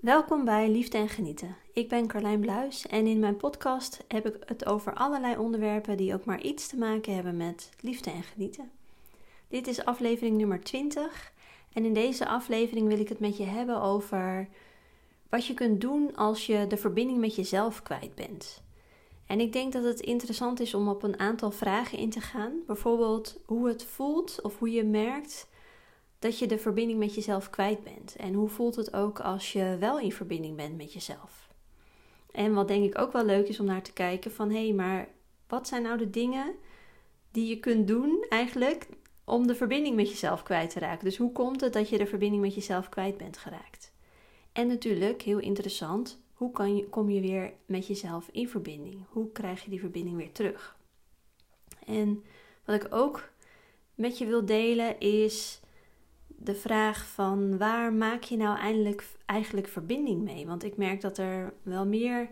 Welkom bij Liefde en Genieten. Ik ben Carlijn Bluis en in mijn podcast heb ik het over allerlei onderwerpen die ook maar iets te maken hebben met liefde en genieten. Dit is aflevering nummer 20 en in deze aflevering wil ik het met je hebben over wat je kunt doen als je de verbinding met jezelf kwijt bent. En ik denk dat het interessant is om op een aantal vragen in te gaan. Bijvoorbeeld hoe het voelt of hoe je merkt dat je de verbinding met jezelf kwijt bent. En hoe voelt het ook als je wel in verbinding bent met jezelf? En wat denk ik ook wel leuk is om naar te kijken van hé, hey, maar wat zijn nou de dingen die je kunt doen eigenlijk om de verbinding met jezelf kwijt te raken? Dus hoe komt het dat je de verbinding met jezelf kwijt bent geraakt? En natuurlijk, heel interessant, hoe kan je, kom je weer met jezelf in verbinding? Hoe krijg je die verbinding weer terug? En wat ik ook met je wil delen is de vraag van waar maak je nou eindelijk, eigenlijk verbinding mee? Want ik merk dat er wel meer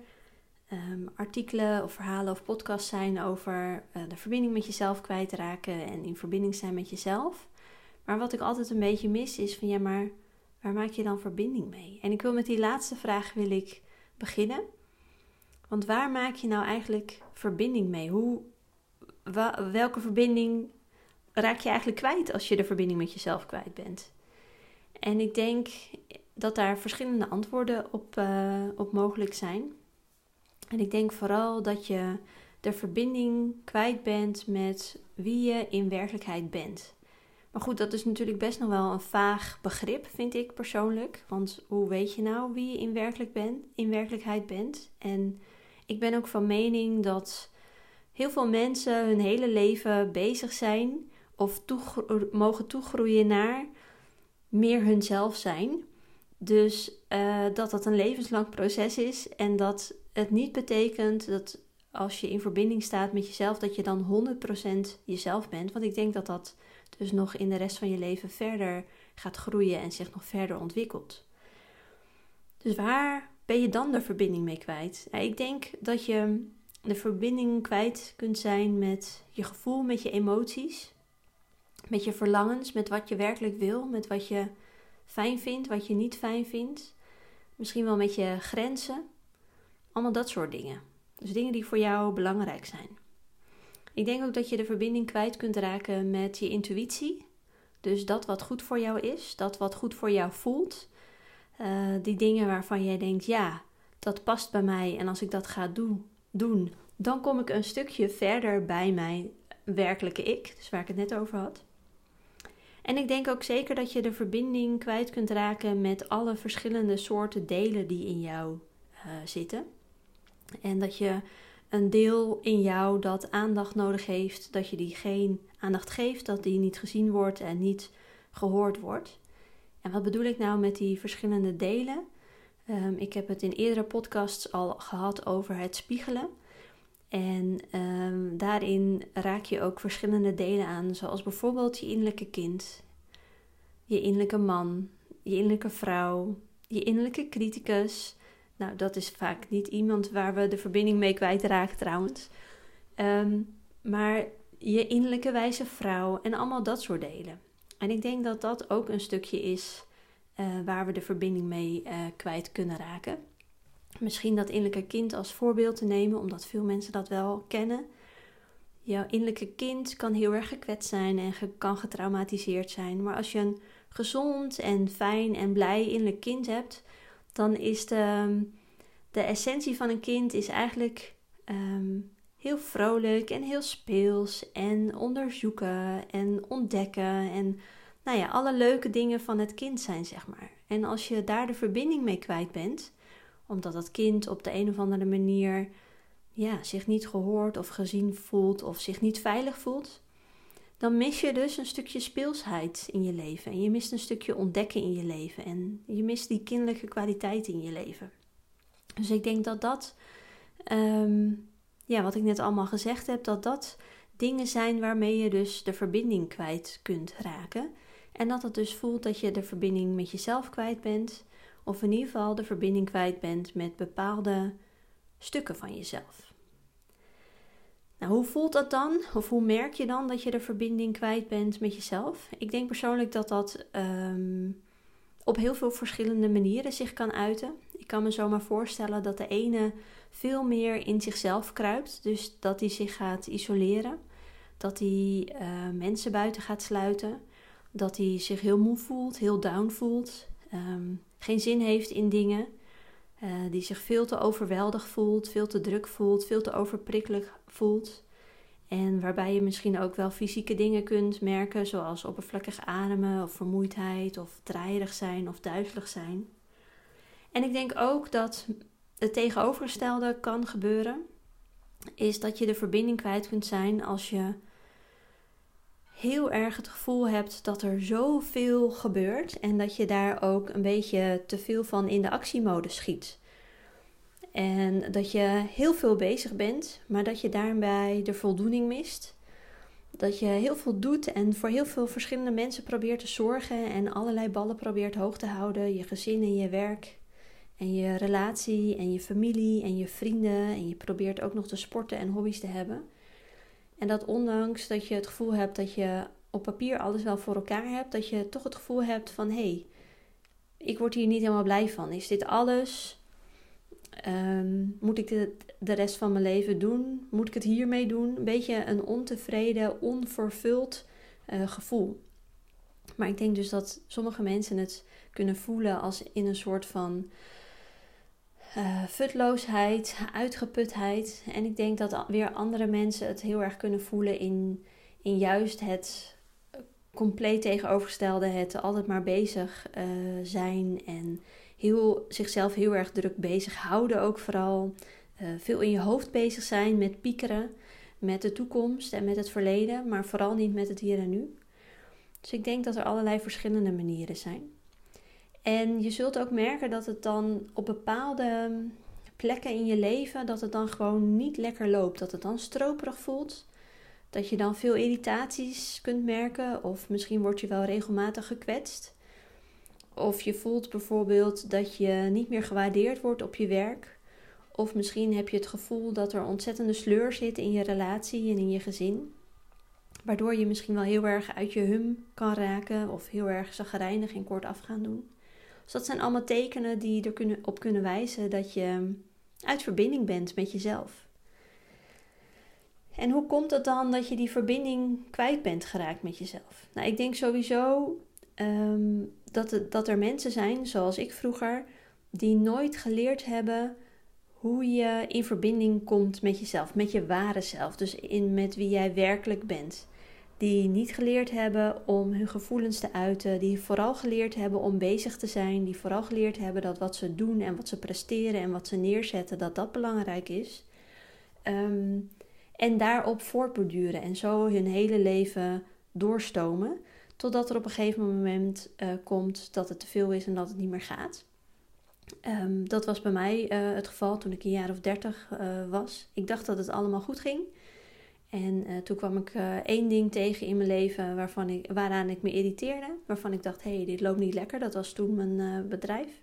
ehm, artikelen of verhalen of podcasts zijn over uh, de verbinding met jezelf kwijtraken en in verbinding zijn met jezelf. Maar wat ik altijd een beetje mis is van ja, maar waar maak je dan verbinding mee? En ik wil met die laatste vraag wil ik beginnen. Want waar maak je nou eigenlijk verbinding mee? Hoe, welke verbinding raak je eigenlijk kwijt als je de verbinding met jezelf kwijt bent? En ik denk dat daar verschillende antwoorden op, uh, op mogelijk zijn. En ik denk vooral dat je de verbinding kwijt bent met wie je in werkelijkheid bent. Maar goed, dat is natuurlijk best nog wel een vaag begrip, vind ik persoonlijk. Want hoe weet je nou wie je in, werkelijk ben, in werkelijkheid bent? En ik ben ook van mening dat heel veel mensen hun hele leven bezig zijn of mogen toegroeien naar meer hunzelf zijn. Dus uh, dat dat een levenslang proces is en dat het niet betekent dat als je in verbinding staat met jezelf, dat je dan 100% jezelf bent. Want ik denk dat dat dus nog in de rest van je leven verder gaat groeien en zich nog verder ontwikkelt. Dus waar ben je dan de verbinding mee kwijt? ik denk dat je de verbinding kwijt kunt zijn met je gevoel, met je emoties, met je verlangens, met wat je werkelijk wil, met wat je fijn vindt, wat je niet fijn vindt. Misschien wel met je grenzen. Allemaal dat soort dingen. Dus dingen die voor jou belangrijk zijn. Ik denk ook dat je de verbinding kwijt kunt raken met je intuïtie. Dus dat wat goed voor jou is, dat wat goed voor jou voelt. Uh, die dingen waarvan jij denkt, ja, dat past bij mij en als ik dat ga doen, doen, dan kom ik een stukje verder bij mijn werkelijke ik, dus waar ik het net over had. En ik denk ook zeker dat je de verbinding kwijt kunt raken met alle verschillende soorten delen die in jou uh, zitten. En dat je een deel in jou dat aandacht nodig heeft, dat je die geen aandacht geeft, dat die niet gezien wordt en niet gehoord wordt. En wat bedoel ik nou met die verschillende delen? Um, ik heb het in eerdere podcasts al gehad over het spiegelen. En um, daarin raak je ook verschillende delen aan, zoals bijvoorbeeld je innerlijke kind, je innerlijke man, je innerlijke vrouw, je innerlijke criticus, nou, dat is vaak niet iemand waar we de verbinding mee kwijtraken trouwens. Um, maar je innerlijke wijze vrouw en allemaal dat soort delen. En ik denk dat dat ook een stukje is uh, waar we de verbinding mee uh, kwijt kunnen raken. Misschien dat innerlijke kind als voorbeeld te nemen, omdat veel mensen dat wel kennen. Jouw innerlijke kind kan heel erg gekwetst zijn en kan getraumatiseerd zijn. Maar als je een gezond en fijn en blij innerlijk kind hebt, dan is de, de essentie van een kind is eigenlijk um, heel vrolijk en heel speels en onderzoeken en ontdekken en nou ja, alle leuke dingen van het kind zijn, zeg maar. En als je daar de verbinding mee kwijt bent, omdat dat kind op de een of andere manier ja, zich niet gehoord of gezien voelt of zich niet veilig voelt, dan mis je dus een stukje speelsheid in je leven. En je mist een stukje ontdekken in je leven. En je mist die kinderlijke kwaliteit in je leven. Dus ik denk dat dat, ehm, ja, wat ik net allemaal gezegd heb, dat dat dingen zijn waarmee je dus de verbinding kwijt kunt raken. En dat het dus voelt dat je de verbinding met jezelf kwijt bent. Of in ieder geval de verbinding kwijt bent met bepaalde stukken van jezelf. Nou, hoe voelt dat dan? Of hoe merk je dan dat je de verbinding kwijt bent met jezelf? Ik denk persoonlijk dat dat um, op heel veel verschillende manieren zich kan uiten. Ik kan me zomaar voorstellen dat de ene veel meer in zichzelf kruipt. Dus dat hij zich gaat isoleren. Dat hij uh, mensen buiten gaat sluiten. Dat hij zich heel moe voelt, heel down voelt. Um, geen zin heeft in dingen. Uh, die zich veel te overweldigd voelt, veel te druk voelt, veel te overprikkelijk voelt. En waarbij je misschien ook wel fysieke dingen kunt merken, zoals oppervlakkig ademen of vermoeidheid of draaierig zijn of duizelig zijn. En ik denk ook dat het tegenovergestelde kan gebeuren, is dat je de verbinding kwijt kunt zijn als je heel erg het gevoel hebt dat er zoveel gebeurt en dat je daar ook een beetje te veel van in de actiemodus schiet. En dat je heel veel bezig bent, maar dat je daarbij de voldoening mist. Dat je heel veel doet en voor heel veel verschillende mensen probeert te zorgen en allerlei ballen probeert hoog te houden. Je gezin en je werk en je relatie en je familie en je vrienden. En je probeert ook nog te sporten en hobby's te hebben. En dat ondanks dat je het gevoel hebt dat je op papier alles wel voor elkaar hebt, dat je toch het gevoel hebt van hé, hey, ik word hier niet helemaal blij van. Is dit alles? Ehm, moet ik dit de rest van mijn leven doen? Moet ik het hiermee doen? Een beetje een ontevreden, onvervuld uh, gevoel. Maar ik denk dus dat sommige mensen het kunnen voelen als in een soort van uh, futloosheid, uitgeputheid. En ik denk dat weer andere mensen het heel erg kunnen voelen in, in juist het compleet tegenovergestelde, het altijd maar bezig uh, zijn en heel, zichzelf heel erg druk bezig houden ook vooral. Veel in je hoofd bezig zijn met piekeren, met de toekomst en met het verleden, maar vooral niet met het hier en nu. Dus ik denk dat er allerlei verschillende manieren zijn. En je zult ook merken dat het dan op bepaalde plekken in je leven, dat het dan gewoon niet lekker loopt. Dat het dan stroperig voelt. Dat je dan veel irritaties kunt merken. Of misschien word je wel regelmatig gekwetst. Of je voelt bijvoorbeeld dat je niet meer gewaardeerd wordt op je werk. Of misschien heb je het gevoel dat er ontzettende sleur zit in je relatie en in je gezin. Waardoor je misschien wel heel erg uit je hum kan raken of heel erg zagrijnig en kort af gaan doen. Dus dat zijn allemaal tekenen die er kunnen, op kunnen wijzen dat je uit verbinding bent met jezelf. En hoe komt het dan dat je die verbinding kwijt bent geraakt met jezelf? Nou, ik denk sowieso Ehm, dat, dat er mensen zijn, zoals ik vroeger, die nooit geleerd hebben hoe je in verbinding komt met jezelf, met je ware zelf. Dus in, met wie jij werkelijk bent. Die niet geleerd hebben om hun gevoelens te uiten. Die vooral geleerd hebben om bezig te zijn. Die vooral geleerd hebben dat wat ze doen en wat ze presteren en wat ze neerzetten, dat dat belangrijk is. Ehm, en daarop voortborduren en zo hun hele leven doorstomen. Totdat er op een gegeven moment uh, komt dat het te veel is en dat het niet meer gaat. Um, dat was bij mij uh, het geval toen ik een jaar of dertig uh, was. Ik dacht dat het allemaal goed ging. En toen kwam ik één ding tegen in mijn leven waarvan ik, waaraan ik me irriteerde. Waarvan ik dacht, hé, hey, dit loopt niet lekker. Dat was toen mijn bedrijf.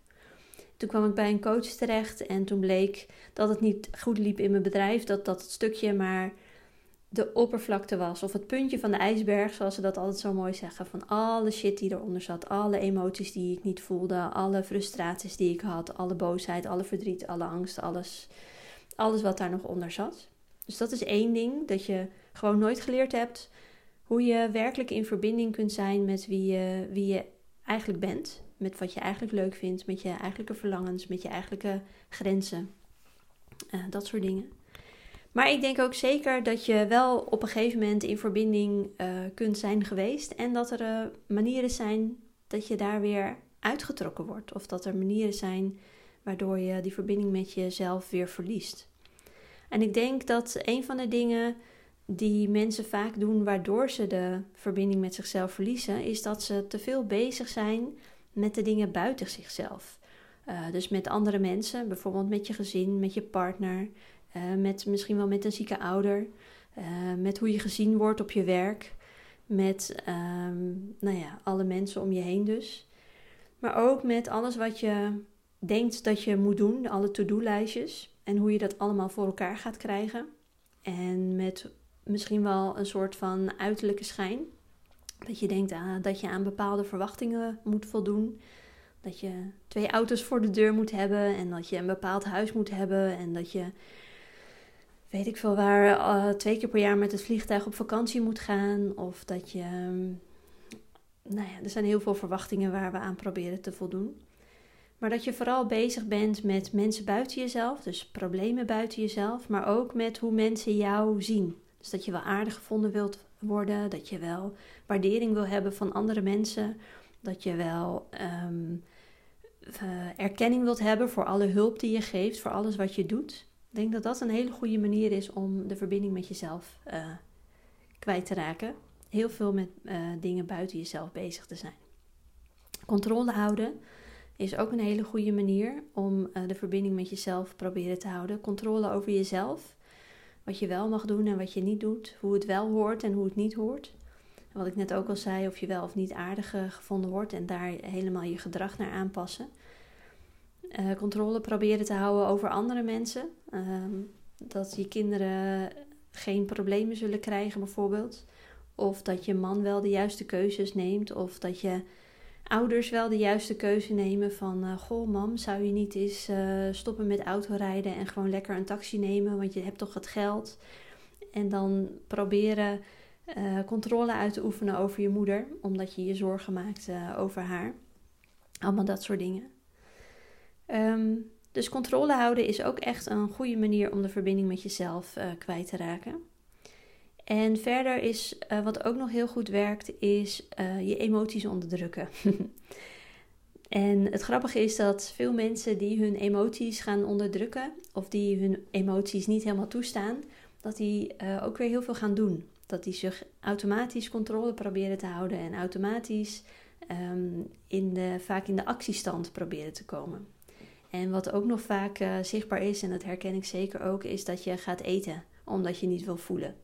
Toen kwam ik bij een coach terecht en toen bleek dat het niet goed liep in mijn bedrijf. Dat dat stukje maar de oppervlakte was. Of het puntje van de ijsberg, zoals ze dat altijd zo mooi zeggen. Van alle shit die eronder zat. Alle emoties die ik niet voelde. Alle frustraties die ik had. Alle boosheid, alle verdriet, alle angst. Alles, alles wat daar nog onder zat. Dus dat is één ding. Dat je gewoon nooit geleerd hebt hoe je werkelijk in verbinding kunt zijn met wie je, wie je eigenlijk bent. Met wat je eigenlijk leuk vindt. Met je eigenlijke verlangens. Met je eigenlijke grenzen. Uh, dat soort dingen. Maar ik denk ook zeker dat je wel op een gegeven moment in verbinding uh, kunt zijn geweest. En dat er uh, manieren zijn dat je daar weer uitgetrokken wordt. Of dat er manieren zijn waardoor je die verbinding met jezelf weer verliest. En ik denk dat een van de dingen die mensen vaak doen waardoor ze de verbinding met zichzelf verliezen, is dat ze te veel bezig zijn met de dingen buiten zichzelf. Uh, dus met andere mensen, bijvoorbeeld met je gezin, met je partner, uh, met misschien wel met een zieke ouder. Uh, met hoe je gezien wordt op je werk. Met um, nou ja, alle mensen om je heen dus. Maar ook met alles wat je denkt dat je moet doen. Alle to-do-lijstjes. En hoe je dat allemaal voor elkaar gaat krijgen. En met misschien wel een soort van uiterlijke schijn. Dat je denkt ah, dat je aan bepaalde verwachtingen moet voldoen. Dat je twee auto's voor de deur moet hebben en dat je een bepaald huis moet hebben en dat je, weet ik veel waar, uh, twee keer per jaar met het vliegtuig op vakantie moet gaan. Of dat je, um, nou ja, er zijn heel veel verwachtingen waar we aan proberen te voldoen. Maar dat je vooral bezig bent met mensen buiten jezelf, dus problemen buiten jezelf, maar ook met hoe mensen jou zien. Dus dat je wel aardig gevonden wilt worden, dat je wel waardering wil hebben van andere mensen, dat je wel um, erkenning wilt hebben voor alle hulp die je geeft, voor alles wat je doet. Ik denk dat dat een hele goede manier is om de verbinding met jezelf uh, kwijt te raken. Heel veel met uh, dingen buiten jezelf bezig te zijn. Controle houden is ook een hele goede manier om uh, de verbinding met jezelf proberen te houden. Controle over jezelf. Wat je wel mag doen en wat je niet doet. Hoe het wel hoort en hoe het niet hoort. Wat ik net ook al zei, of je wel of niet aardig uh, gevonden wordt en daar helemaal je gedrag naar aanpassen. Uh, controle proberen te houden over andere mensen. Ehm, dat je kinderen geen problemen zullen krijgen, bijvoorbeeld. Of dat je man wel de juiste keuzes neemt. Of dat je ouders wel de juiste keuze nemen van... Uh, goh, mam, zou je niet eens uh, stoppen met autorijden en gewoon lekker een taxi nemen... want je hebt toch het geld. En dan proberen uh, controle uit te oefenen over je moeder... omdat je je zorgen maakt over haar. Allemaal dat soort dingen. Um, dus controle houden is ook echt een goede manier om de verbinding met jezelf kwijt te raken... En verder is uh, wat ook nog heel goed werkt, is uh, je emoties onderdrukken. en het grappige is dat veel mensen die hun emoties gaan onderdrukken, of die hun emoties niet helemaal toestaan, dat die uh, ook weer heel veel gaan doen. Dat die zich automatisch controle proberen te houden en automatisch um, in de, vaak in de actiestand proberen te komen. En wat ook nog vaak zichtbaar is, en dat herken ik zeker ook, is dat je gaat eten omdat je niet wil voelen.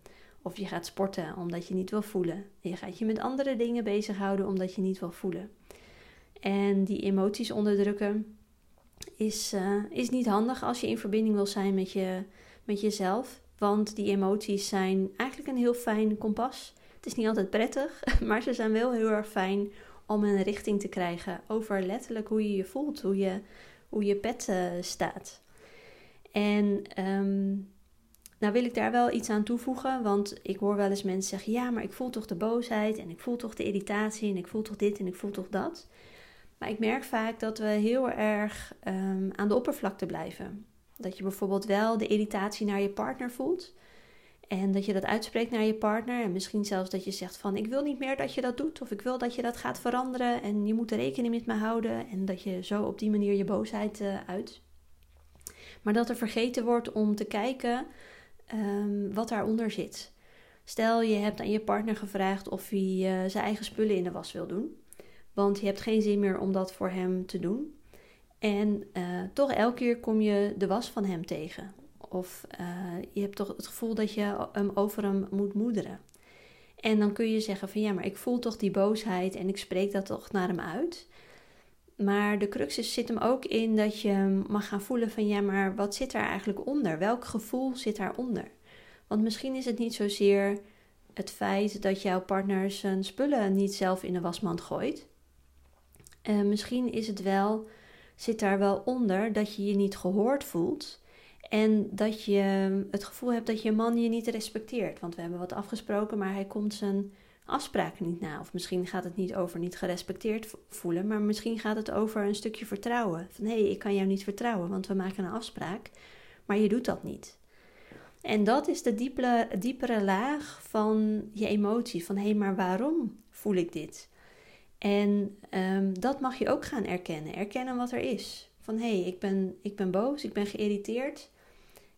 Of je gaat sporten omdat je niet wil voelen. Je gaat je met andere dingen bezighouden omdat je niet wil voelen. En die emoties onderdrukken is, uh, is niet handig als je in verbinding wil zijn met, je, met jezelf. Want die emoties zijn eigenlijk een heel fijn kompas. Het is niet altijd prettig, maar ze zijn wel heel erg fijn om een richting te krijgen over letterlijk hoe je je voelt, hoe je, hoe je pet uh, staat. En um, nou wil ik daar wel iets aan toevoegen, want ik hoor wel eens mensen zeggen: ja, maar ik voel toch de boosheid en ik voel toch de irritatie en ik voel toch dit en ik voel toch dat. Maar ik merk vaak dat we heel erg um, aan de oppervlakte blijven. Dat je bijvoorbeeld wel de irritatie naar je partner voelt. En dat je dat uitspreekt naar je partner. En misschien zelfs dat je zegt van ik wil niet meer dat je dat doet. Of ik wil dat je dat gaat veranderen. En je moet er rekening met me houden. En dat je zo op die manier je boosheid uh, uit. Maar dat er vergeten wordt om te kijken um, wat daaronder zit. Stel je hebt aan je partner gevraagd of hij uh, zijn eigen spullen in de was wil doen. Want je hebt geen zin meer om dat voor hem te doen. En uh, toch elke keer kom je de was van hem tegen. Of uh, je hebt toch het gevoel dat je hem over hem moet moederen. En dan kun je zeggen van ja, maar ik voel toch die boosheid en ik spreek dat toch naar hem uit. Maar de crux zit hem ook in dat je mag gaan voelen van ja, maar wat zit daar eigenlijk onder? Welk gevoel zit daaronder? Want misschien is het niet zozeer het feit dat jouw partner zijn spullen niet zelf in de wasmand gooit. Uh, misschien is het wel, zit daar wel onder dat je je niet gehoord voelt. En dat je het gevoel hebt dat je man je niet respecteert. Want we hebben wat afgesproken, maar hij komt zijn afspraken niet na. Of misschien gaat het niet over niet gerespecteerd voelen, maar misschien gaat het over een stukje vertrouwen. Van hé, hey, ik kan jou niet vertrouwen, want we maken een afspraak, maar je doet dat niet. En dat is de diepere, diepere laag van je emotie. Van hé, hey, maar waarom voel ik dit? En um, dat mag je ook gaan erkennen. Erkennen wat er is. Van hé, hey, ik, ben, ik ben boos, ik ben geïrriteerd.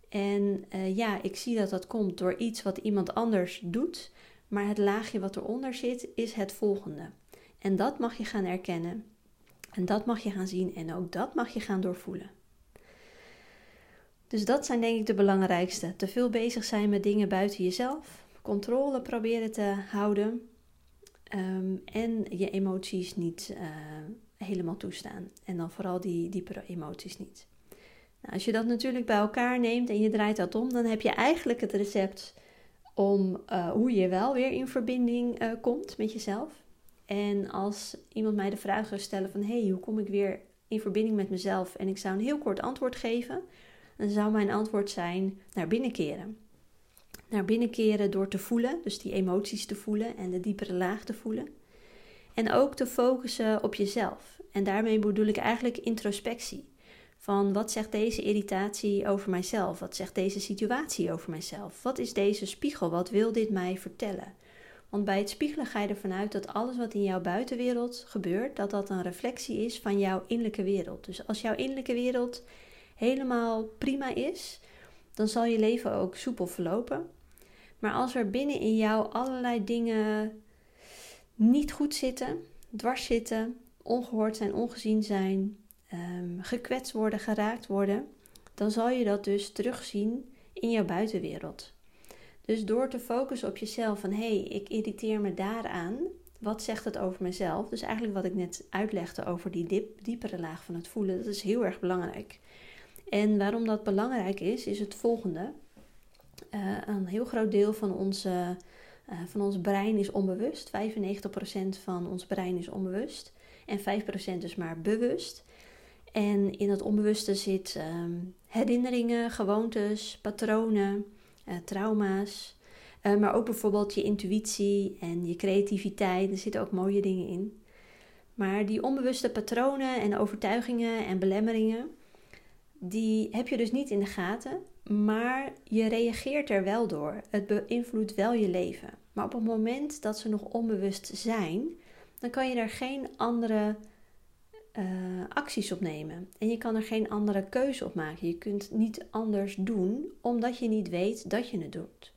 En uh, ja, ik zie dat dat komt door iets wat iemand anders doet. Maar het laagje wat eronder zit is het volgende. En dat mag je gaan erkennen. En dat mag je gaan zien en ook dat mag je gaan doorvoelen. Dus dat zijn denk ik de belangrijkste. Te veel bezig zijn met dingen buiten jezelf. Controle proberen te houden. Um, en je emoties niet uh, helemaal toestaan. En dan vooral die diepere emoties niet. Nou, als je dat natuurlijk bij elkaar neemt en je draait dat om, dan heb je eigenlijk het recept om uh, hoe je wel weer in verbinding uh, komt met jezelf. En als iemand mij de vraag zou stellen van... hey, hoe kom ik weer in verbinding met mezelf? En ik zou een heel kort antwoord geven... dan zou mijn antwoord zijn naar binnen keren. Naar binnen keren door te voelen, dus die emoties te voelen en de diepere laag te voelen. En ook te focussen op jezelf. En daarmee bedoel ik eigenlijk introspectie. Van wat zegt deze irritatie over mijzelf? Wat zegt deze situatie over mijzelf? Wat is deze spiegel? Wat wil dit mij vertellen? Want bij het spiegelen ga je ervan uit dat alles wat in jouw buitenwereld gebeurt, dat dat een reflectie is van jouw innerlijke wereld. Dus als jouw innerlijke wereld helemaal prima is, dan zal je leven ook soepel verlopen. Maar als er binnen in jou allerlei dingen niet goed zitten, dwars zitten, ongehoord zijn, ongezien zijn, um, gekwetst worden, geraakt worden, dan zal je dat dus terugzien in jouw buitenwereld. Dus door te focussen op jezelf van hé, hey, ik irriteer me daaraan. Wat zegt het over mezelf? Dus eigenlijk wat ik net uitlegde over die diep, diepere laag van het voelen, dat is heel erg belangrijk. En waarom dat belangrijk is, is het volgende. Uh, een heel groot deel van, onze, uh, van ons brein is onbewust. 95% van ons brein is onbewust. En 5% dus maar bewust. En in dat onbewuste zit um, herinneringen, gewoontes, patronen, uh, trauma's. Uh, maar ook bijvoorbeeld je intuïtie en je creativiteit. Er zitten ook mooie dingen in. Maar die onbewuste patronen en overtuigingen en belemmeringen, die heb je dus niet in de gaten. Maar je reageert er wel door. Het beïnvloedt wel je leven. Maar op het moment dat ze nog onbewust zijn, dan kan je er geen andere uh, acties opnemen. En je kan er geen andere keuze op maken. Je kunt niet anders doen omdat je niet weet dat je het doet.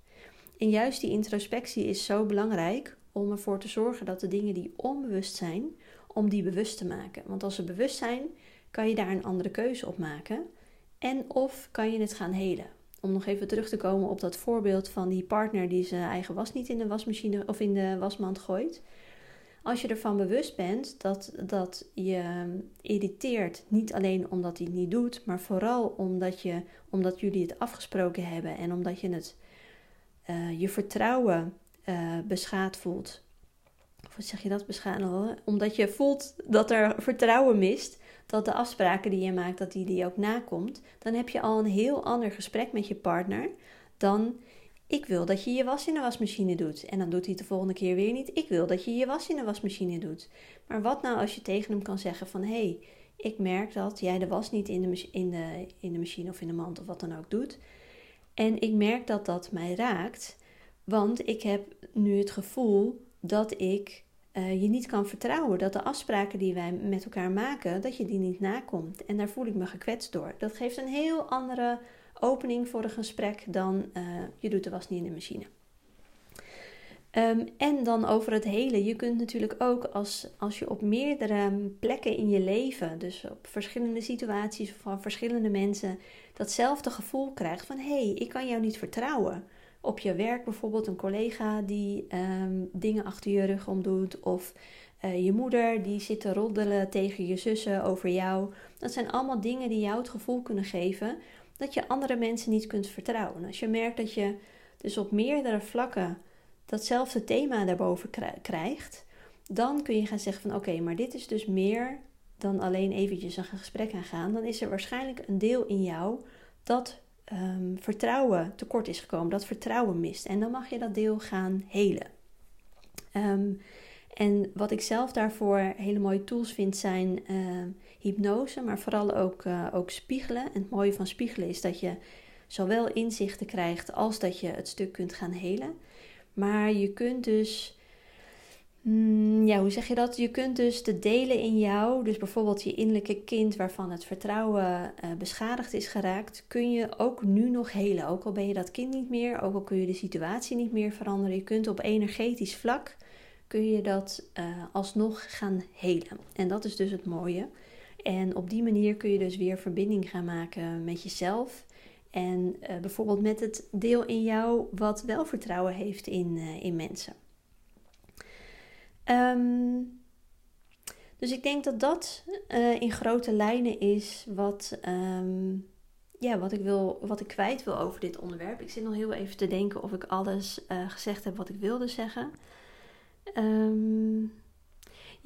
En juist die introspectie is zo belangrijk om ervoor te zorgen dat de dingen die onbewust zijn, om die bewust te maken. Want als ze bewust zijn, kan je daar een andere keuze op maken. En of kan je het gaan helen. Om nog even terug te komen op dat voorbeeld van die partner die zijn eigen was niet in de wasmachine of in de wasmand gooit. Als je ervan bewust bent dat, dat je irriteert, niet alleen omdat hij het niet doet, maar vooral omdat, je, omdat jullie het afgesproken hebben en omdat je het, uh, je vertrouwen uh, beschaad voelt. Of zeg je dat beschaden? Omdat je voelt dat er vertrouwen mist, dat de afspraken die je maakt, dat die, die ook nakomt, dan heb je al een heel ander gesprek met je partner dan ik wil dat je je was in de wasmachine doet. En dan doet hij de volgende keer weer niet. Ik wil dat je je was in de wasmachine doet. Maar wat nou als je tegen hem kan zeggen van... hé, hey, ik merk dat jij de was niet in de, in, de, in de machine of in de mand of wat dan ook doet. En ik merk dat dat mij raakt. Want ik heb nu het gevoel dat ik uh, je niet kan vertrouwen. Dat de afspraken die wij met elkaar maken, dat je die niet nakomt. En daar voel ik me gekwetst door. Dat geeft een heel andere opening voor een gesprek dan uh, je doet de was niet in de machine. Um, en dan over het hele. Je kunt natuurlijk ook als, als je op meerdere plekken in je leven, dus op verschillende situaties van verschillende mensen, datzelfde gevoel krijgt van hé, hey, ik kan jou niet vertrouwen. Op je werk bijvoorbeeld een collega die um, dingen achter je rug om doet of uh, je moeder die zit te roddelen tegen je zussen over jou. Dat zijn allemaal dingen die jou het gevoel kunnen geven dat je andere mensen niet kunt vertrouwen. Als je merkt dat je dus op meerdere vlakken datzelfde thema daarboven krijgt, dan kun je gaan zeggen van oké, maar dit is dus meer dan alleen eventjes een gesprek aangaan. Dan is er waarschijnlijk een deel in jou dat um, vertrouwen tekort is gekomen, dat vertrouwen mist. En dan mag je dat deel gaan helen. Um, en wat ik zelf daarvoor hele mooie tools vind zijn uh, hypnose, maar vooral ook, uh, ook spiegelen. En het mooie van spiegelen is dat je zowel inzichten krijgt als dat je het stuk kunt gaan helen. Maar je kunt dus, mm, ja, hoe zeg je dat? Je kunt dus de delen in jou, dus bijvoorbeeld je innerlijke kind waarvan het vertrouwen uh, beschadigd is geraakt, kun je ook nu nog helen. Ook al ben je dat kind niet meer, ook al kun je de situatie niet meer veranderen. Je kunt op energetisch vlak kun je dat uh, alsnog gaan helen. En dat is dus het mooie. En op die manier kun je dus weer verbinding gaan maken met jezelf. En uh, bijvoorbeeld met het deel in jou wat wel vertrouwen heeft in, uh, in mensen. Um, dus ik denk dat dat in grote lijnen is wat, um, ja, wat, ik wil, wat ik kwijt wil over dit onderwerp. Ik zit nog heel even te denken of ik alles gezegd heb wat ik wilde zeggen. Um,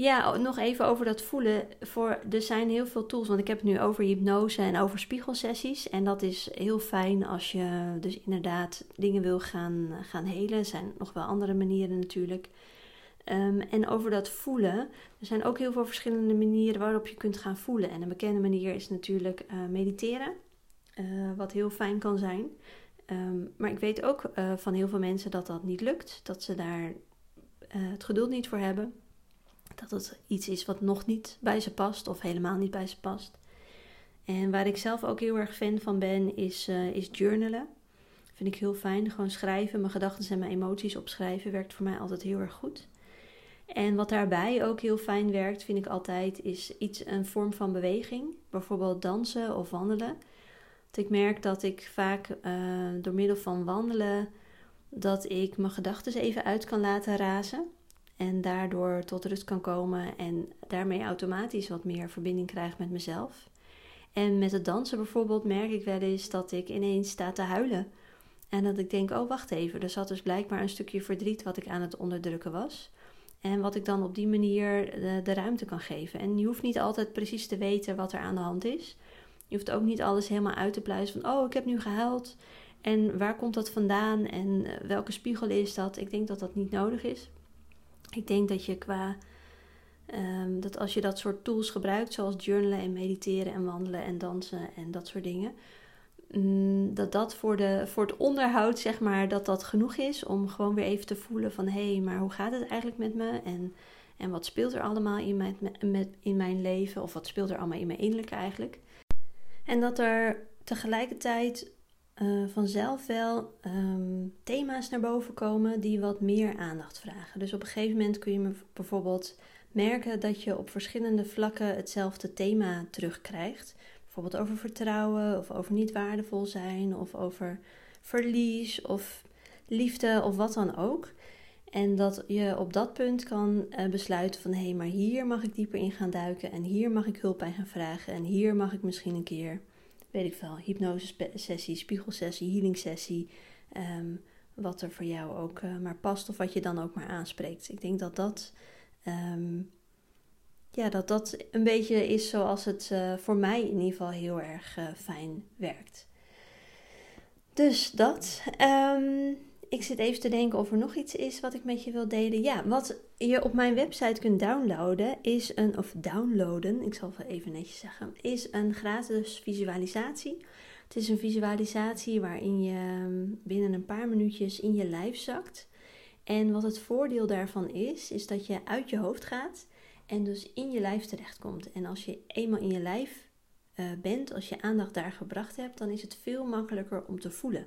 Ja, nog even over dat voelen. Voor, er zijn heel veel tools, want ik heb het nu over hypnose en over spiegelsessies. En dat is heel fijn als je dus inderdaad dingen wil gaan, gaan helen. Er zijn nog wel andere manieren natuurlijk. Ehm, en over dat voelen. Er zijn ook heel veel verschillende manieren waarop je kunt gaan voelen. En een bekende manier is natuurlijk uh, mediteren, uh, wat heel fijn kan zijn. Um, maar ik weet ook uh, van heel veel mensen dat dat niet lukt, dat ze daar het geduld niet voor hebben dat het iets is wat nog niet bij ze past of helemaal niet bij ze past. En waar ik zelf ook heel erg fan van ben, is, uh, is journalen. Vind ik heel fijn. Gewoon schrijven, mijn gedachten en mijn emoties opschrijven werkt voor mij altijd heel erg goed. En wat daarbij ook heel fijn werkt, vind ik altijd, is iets, een vorm van beweging. Bijvoorbeeld dansen of wandelen. Want ik merk dat ik vaak uh, door middel van wandelen, dat ik mijn gedachten even uit kan laten razen. En daardoor tot rust kan komen en daarmee automatisch wat meer verbinding krijg met mezelf. En met het dansen bijvoorbeeld merk ik wel eens dat ik ineens sta te huilen. En dat ik denk, oh wacht even, er zat dus blijkbaar een stukje verdriet wat ik aan het onderdrukken was. En wat ik dan op die manier de, de, ruimte kan geven. En je hoeft niet altijd precies te weten wat er aan de hand is. Je hoeft ook niet alles helemaal uit te pluizen van, oh ik heb nu gehuild. En waar komt dat vandaan en eh, welke spiegel is dat? Ik denk dat dat niet nodig is. Ik denk dat je qua um, dat als je dat soort tools gebruikt, zoals journalen en mediteren en wandelen en dansen en dat soort dingen, um, dat dat voor, de, voor het onderhoud, zeg maar, dat dat genoeg is om gewoon weer even te voelen van hé, hey, maar hoe gaat het eigenlijk met me? En, en wat speelt er allemaal in mijn, met, in mijn leven? Of wat speelt er allemaal in mijn innerlijke eigenlijk? En dat er tegelijkertijd uh, vanzelf wel um, thema's naar boven komen die wat meer aandacht vragen. Dus op een gegeven moment kun je bijvoorbeeld merken dat je op verschillende vlakken hetzelfde thema terugkrijgt. Bijvoorbeeld over vertrouwen, of over niet waardevol zijn, of over verlies, of liefde, of wat dan ook. En dat je op dat punt kan uh, besluiten van hé, hey, maar hier mag ik dieper in gaan duiken en hier mag ik hulp bij gaan vragen en hier mag ik misschien een keer weet ik veel, hypnose-sessie, spiegelsessie, healing-sessie. Ehm, wat er voor jou ook uh, maar past of wat je dan ook maar aanspreekt. Ik denk dat dat, um, ja, dat, dat een beetje is zoals het uh, voor mij in ieder geval heel erg uh, fijn werkt. Dus dat. Um, ik zit even te denken of er nog iets is wat ik met je wil delen. Ja, wat je op mijn website kunt downloaden is een, of downloaden, ik zal even netjes zeggen, is een gratis visualisatie. Het is een visualisatie waarin je ehm, binnen een paar minuutjes in je lijf zakt. En wat het voordeel daarvan is, is dat je uit je hoofd gaat en dus in je lijf terechtkomt. En als je eenmaal in je lijf uh, bent, als je aandacht daar gebracht hebt, dan is het veel makkelijker om te voelen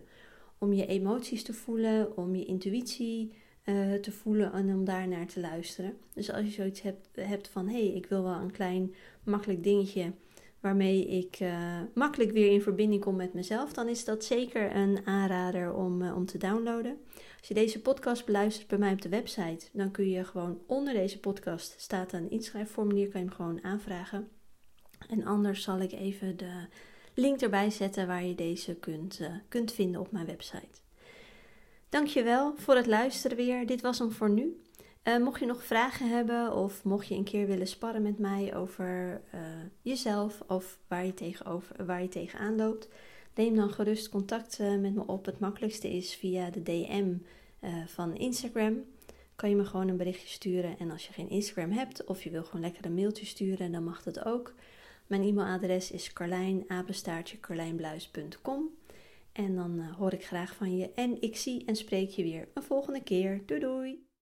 om je emoties te voelen, om je intuïtie uh, te voelen en om daar naar te luisteren. Dus als je zoiets hebt, hebt van hé, hey, ik wil wel een klein makkelijk dingetje waarmee ik uh, makkelijk weer in verbinding kom met mezelf, dan is dat zeker een aanrader om, uh, om te downloaden. Als je deze podcast beluistert bij mij op de website, dan kun je gewoon onder deze podcast staat een inschrijfformulier, kan je hem gewoon aanvragen. En anders zal ik even de link erbij zetten waar je deze kunt, uh, kunt vinden op mijn website. Dankjewel voor het luisteren weer. Dit was hem voor nu. Uh, mocht je nog vragen hebben of mocht je een keer willen sparren met mij over uh, jezelf of waar je, tegenover, waar je tegenaan loopt, neem dan gerust contact met me op. Het makkelijkste is via de DM van Instagram. Kan je me gewoon een berichtje sturen. En als je geen Instagram hebt of je wil gewoon lekker een mailtje sturen, dan mag dat ook. Mijn e-mailadres is carlijnapenstaartje.carlijnbluis.com En dan uh, hoor ik graag van je en ik zie en spreek je weer een volgende keer. Doei doei!